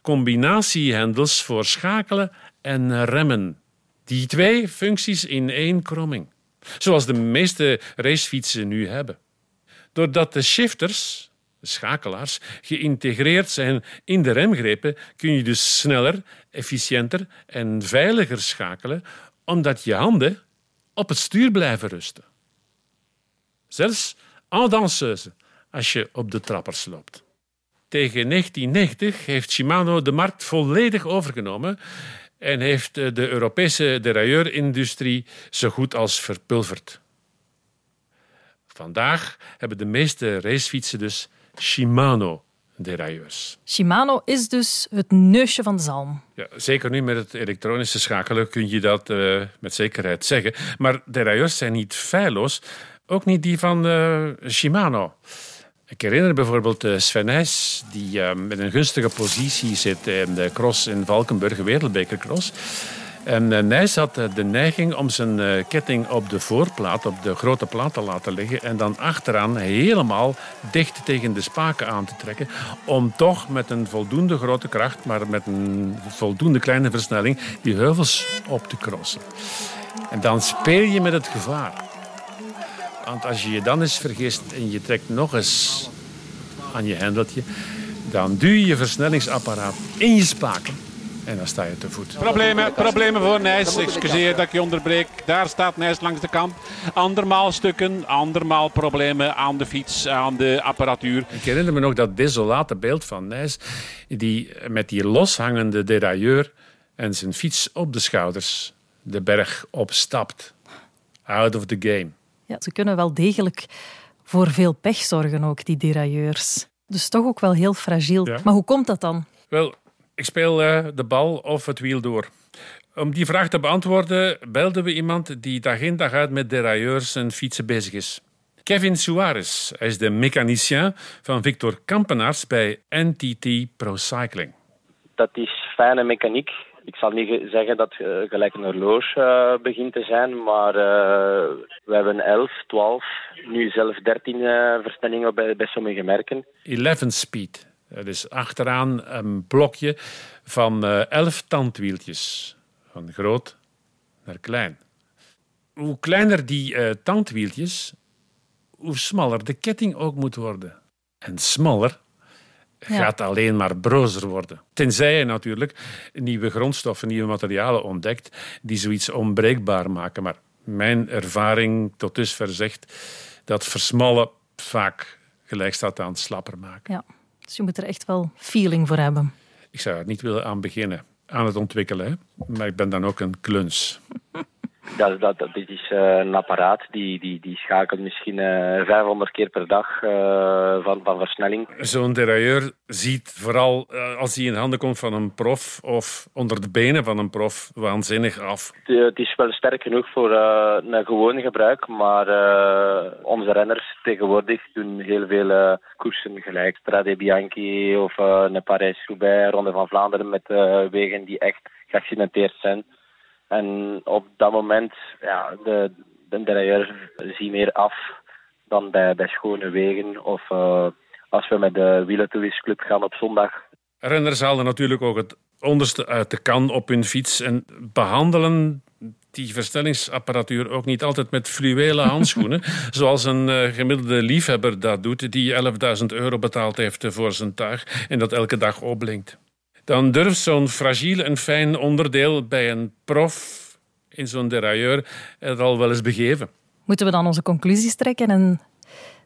Combinatiehendels voor schakelen en remmen. Die twee functies in één kromming. Zoals de meeste racefietsen nu hebben. Doordat de shifters, de schakelaars, geïntegreerd zijn in de remgrepen, kun je dus sneller, efficiënter en veiliger schakelen, omdat je handen op het stuur blijven rusten. Zelfs en danseuse, als je op de trappers loopt. Tegen 1990 heeft Shimano de markt volledig overgenomen en heeft eh, de Europese derailleurindustrie zo goed als verpulverd. Vandaag hebben de meeste racefietsen dus Shimano derailleurs. Shimano is dus het neusje van de zalm. Ja, zeker nu met het elektronische schakelen kun je dat eh, met zekerheid zeggen. Maar derailleurs zijn niet feilloos, ook niet die van eh, Shimano. Ik herinner bijvoorbeeld eh, Sven Nys, die eh, met een gunstige positie zit in de cross in Valkenburg, wereldbekercross. En eh, Nijs had eh, de neiging om zijn eh, ketting op de voorplaat, op de grote plaat te laten liggen en dan achteraan helemaal dicht tegen de spaken aan te trekken, om toch met een voldoende grote kracht, maar met een voldoende kleine versnelling, die heuvels op te crossen. En dan speel je met het gevaar. Want als je je dan eens vergist en je trekt nog eens aan je hendeltje, dan duw je je versnellingsapparaat in je spaken en dan sta je te voet. Problemen, problemen voor Nijs. Excuseer dat ik je onderbreek. Daar staat Nijs langs de kant. Andermaal stukken, andermaal problemen aan de fiets, aan de apparatuur. Ik herinner me nog dat desolate beeld van Nijs, die met die loshangende derailleur en zijn fiets op de schouders de berg opstapt. Out of the game. Ja, ze kunnen wel degelijk voor veel pech zorgen, ook die derailleurs. Dus toch ook wel heel fragiel. Ja. Maar hoe komt dat dan? Wel, ik speel eh, de bal of het wiel door. Om die vraag te beantwoorden belden we iemand die dag in dag uit met derailleurs en fietsen bezig is. Kevin Suarez. Hij is de mechanicien van Victor Kampenaars bij NTT Pro Cycling. dat is fijne mechaniek. Ik zal niet ge- zeggen dat het gelijk een horloge eh, begint te zijn, maar eh, we hebben 11, 12, nu zelfs 13 eh, versnellingen bij, bij sommige merken. 11 speed. Dat is achteraan een blokje van eh 11 tandwieltjes. Van groot naar klein. Hoe kleiner die eh, tandwieltjes, hoe smaller de ketting ook moet worden. En smaller Ja. gaat alleen maar brozer worden. Tenzij je natuurlijk nieuwe grondstoffen, nieuwe materialen ontdekt die zoiets onbreekbaar maken. Maar mijn ervaring tot dusver zegt dat versmallen vaak gelijk staat aan slapper maken. Ja. Dus je moet er echt wel feeling voor hebben. Ik zou er niet willen aan beginnen, aan het ontwikkelen. Hè? Maar ik ben dan ook een kluns. *laughs* Dat, dat, dat, dit is eh, een apparaat die, die, die schakelt misschien eh 500 keer per dag eh, van, van versnelling. Zo'n derailleur ziet vooral eh, als hij in handen komt van een prof of onder de benen van een prof waanzinnig af. Het, eh, is wel sterk genoeg voor eh, een gewone gebruik, maar eh, onze renners tegenwoordig doen heel veel eh, koersen gelijk. Strade Bianchi of eh een Parijs-Roubaix, Ronde van Vlaanderen met eh, wegen die echt geaccidenteerd zijn. En op dat moment, ja, de, de derailleur zie meer af dan bij, bij schone wegen of eh, als we met de wielertouristclub gaan op zondag. Renners halen natuurlijk ook het onderste uit de kan op hun fiets en behandelen die versnellingsapparatuur ook niet altijd met fluwelen handschoenen, *laughs* zoals een eh, gemiddelde liefhebber dat doet, die 11.000 euro betaald heeft voor zijn tuig en dat elke dag opblinkt. Dan durft zo'n fragiel en fijn onderdeel bij een prof in zo'n derailleur er al wel eens begeven. Moeten we dan onze conclusies trekken en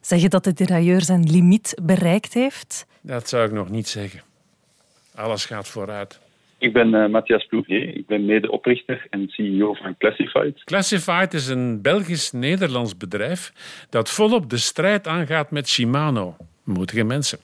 zeggen dat de derailleur zijn limiet bereikt heeft? Dat zou ik nog niet zeggen. Alles gaat vooruit. Ik ben uh, Matthias Plouvier. Ik ben medeoprichter en CEO van Classified. Classified is een Belgisch-Nederlands bedrijf dat volop de strijd aangaat met Shimano. Moedige mensen.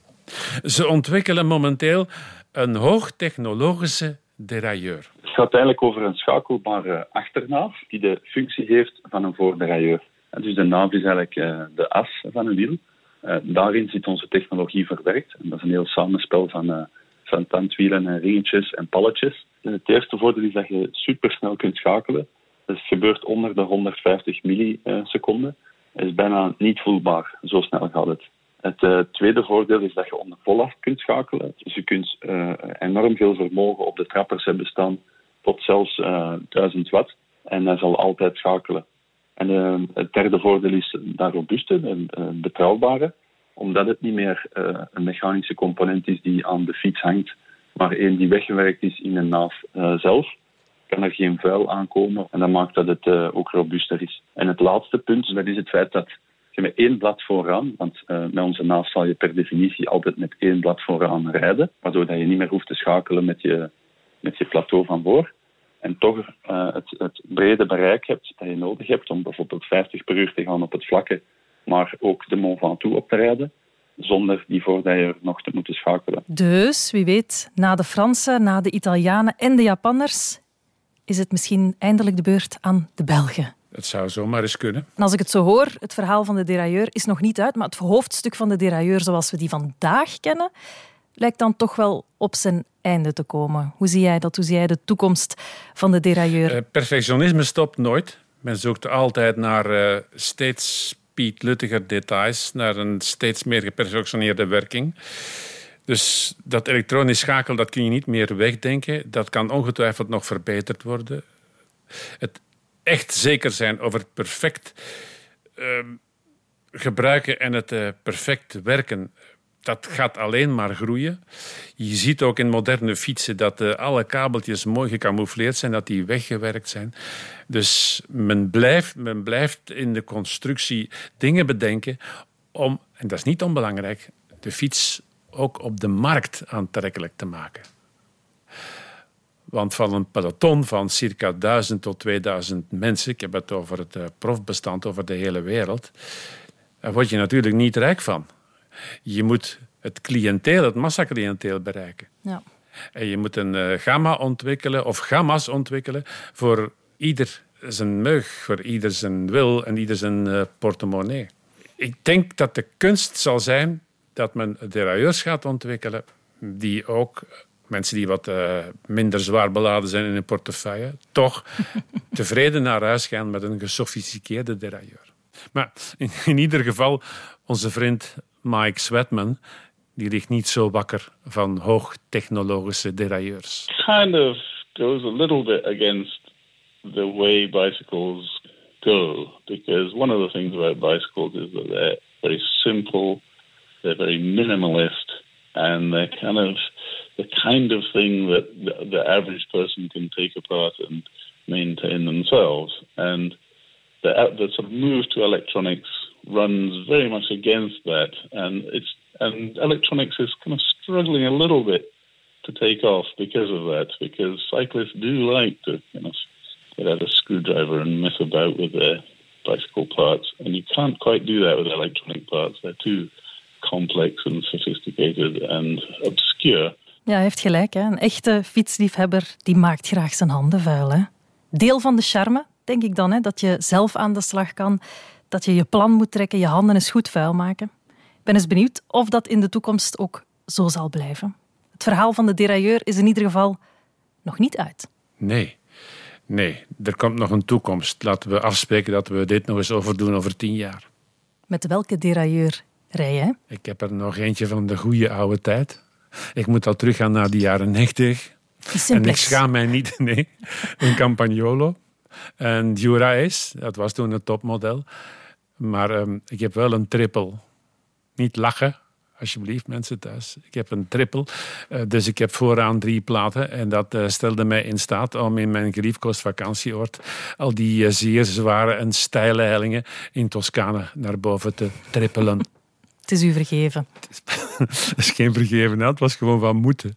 Ze ontwikkelen momenteel een hoogtechnologische derailleur. Het gaat eigenlijk over een schakelbare achternaaf die de functie heeft van een voorderailleur. Dus de naaf is eigenlijk uh, de as van een wiel. Uh, daarin zit onze technologie verwerkt. En dat is een heel samenspel van, uh, van tandwielen en ringetjes en palletjes. Het eerste voordeel is dat je supersnel kunt schakelen. Dat gebeurt onder de 150 milliseconden. Het is bijna niet voelbaar, zo snel gaat het. Het uh, tweede voordeel is dat je onder vollast kunt schakelen. Dus je kunt uh, enorm veel vermogen op de trappers hebben staan, tot zelfs uh, 1000 watt. En dat zal altijd schakelen. En het derde voordeel is dat robuuste en betrouwbare, omdat het niet meer een mechanische component is die aan de fiets hangt, maar één die weggewerkt is in de naaf zelf. Kan er geen vuil aankomen en dat maakt dat het ook robuuster is. En het laatste punt, dat is het feit dat je met één blad vooraan, want uh, met onze naaf zal je per definitie altijd met één blad vooraan rijden, waardoor dat je niet meer hoeft te schakelen met je, met je plateau van voor. En toch uh, het, het, brede bereik hebt dat je nodig hebt om bijvoorbeeld 50 per uur te gaan op het vlakke, maar ook de Mont Ventoux op te rijden, zonder die voordelen nog te moeten schakelen. Dus, wie weet, na de Fransen, na de Italianen en de Japanners, is het misschien eindelijk de beurt aan de Belgen. Het zou zomaar eens kunnen. En als ik het zo hoor, het verhaal van de derailleur is nog niet uit, maar het hoofdstuk van de derailleur zoals we die vandaag kennen, lijkt dan toch wel op zijn einde te komen. Hoe zie jij dat? Hoe zie jij de toekomst van de derailleur? Uh, perfectionisme stopt nooit. Men zoekt altijd naar uh, steeds pietluttiger details, naar een steeds meer geperfectioneerde werking. Dus dat elektronisch schakel dat kun je niet meer wegdenken. Dat kan ongetwijfeld nog verbeterd worden. Het echt zeker zijn over het perfect uh, gebruiken en het uh, perfect werken, dat gaat alleen maar groeien. Je ziet ook in moderne fietsen dat uh, alle kabeltjes mooi gecamoufleerd zijn, dat die weggewerkt zijn. Dus men blijft, men blijft in de constructie dingen bedenken om, en dat is niet onbelangrijk, de fiets ook op de markt aantrekkelijk te maken. Want van een peloton van circa 1000 tot 2000 mensen, ik heb het over het eh, profbestand over de hele wereld, daar word je natuurlijk niet rijk van. Je moet het cliënteel, het massacliënteel bereiken. Ja. En je moet een uh, gamma ontwikkelen of gamma's ontwikkelen voor ieder zijn meug, voor ieder zijn wil en ieder zijn uh, portemonnee. Ik denk dat de kunst zal zijn dat men derailleurs gaat ontwikkelen die ook mensen die wat uh, minder zwaar beladen zijn in hun portefeuille, toch *laughs* tevreden naar huis gaan met een gesofisticeerde derailleur. Maar in, in, ieder geval, onze vriend Mike Swetman, die ligt niet zo wakker van hoogtechnologische derailleurs. Kind of goes a little bit against the way bicycles go, because one of the things about bicycles is that they're very simple, they're very minimalist, and they're kind of the kind of thing that the, average person can take apart and maintain themselves. And the, the sort of move to electronics runs very much against that, and it's and electronics is kind of struggling a little bit to take off because of that. Because cyclists do like to you know get out a screwdriver and mess about with their bicycle parts, and you can't quite do that with electronic parts. They're too complex and sophisticated and obscure. Ja, hij heeft gelijk. Hè. Een echte fietsliefhebber die maakt graag zijn handen vuil. Hè. Deel van de charme, denk ik dan, hè, dat je zelf aan de slag kan, dat je je plan moet trekken, je handen eens goed vuil maken. Ik ben eens benieuwd of dat in de toekomst ook zo zal blijven. Het verhaal van de derailleur is in ieder geval nog niet uit. Nee, nee, er komt nog een toekomst. Laten we afspreken dat we dit nog eens overdoen over tien jaar. Met welke derailleur rij je? Ik heb er nog eentje van de goede oude tijd. Ik moet al teruggaan naar de jaren 90. Die En ik schaam mij niet, *laughs* nee. Een Campagnolo. En Dura-Ace, dat was toen een topmodel. Maar ehm, ik heb wel een triple. Niet lachen, alsjeblieft, mensen thuis. Ik heb een triple. Eh, dus ik heb vooraan drie platen. En dat eh, stelde mij in staat om in mijn geliefkoosd vakantieoord al die eh, zeer zware en steile hellingen in Toscane naar boven te trippelen. Het is u vergeven. dat *laughs* is geen vergeven, hè. het was gewoon van moeten.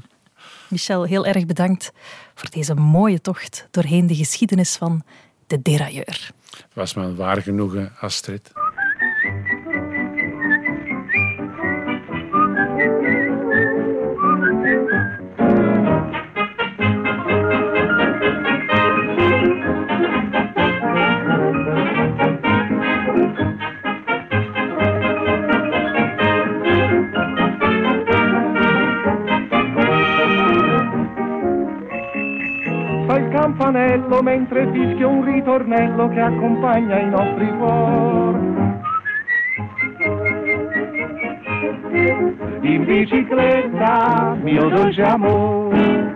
*laughs* Michel, heel erg bedankt voor deze mooie tocht doorheen de geschiedenis van de derailleur. Het was me een waar genoegen, Astrid. Il campanello mentre fischia un ritornello che accompagna i nostri cuori. In bicicletta, mio dolce amore,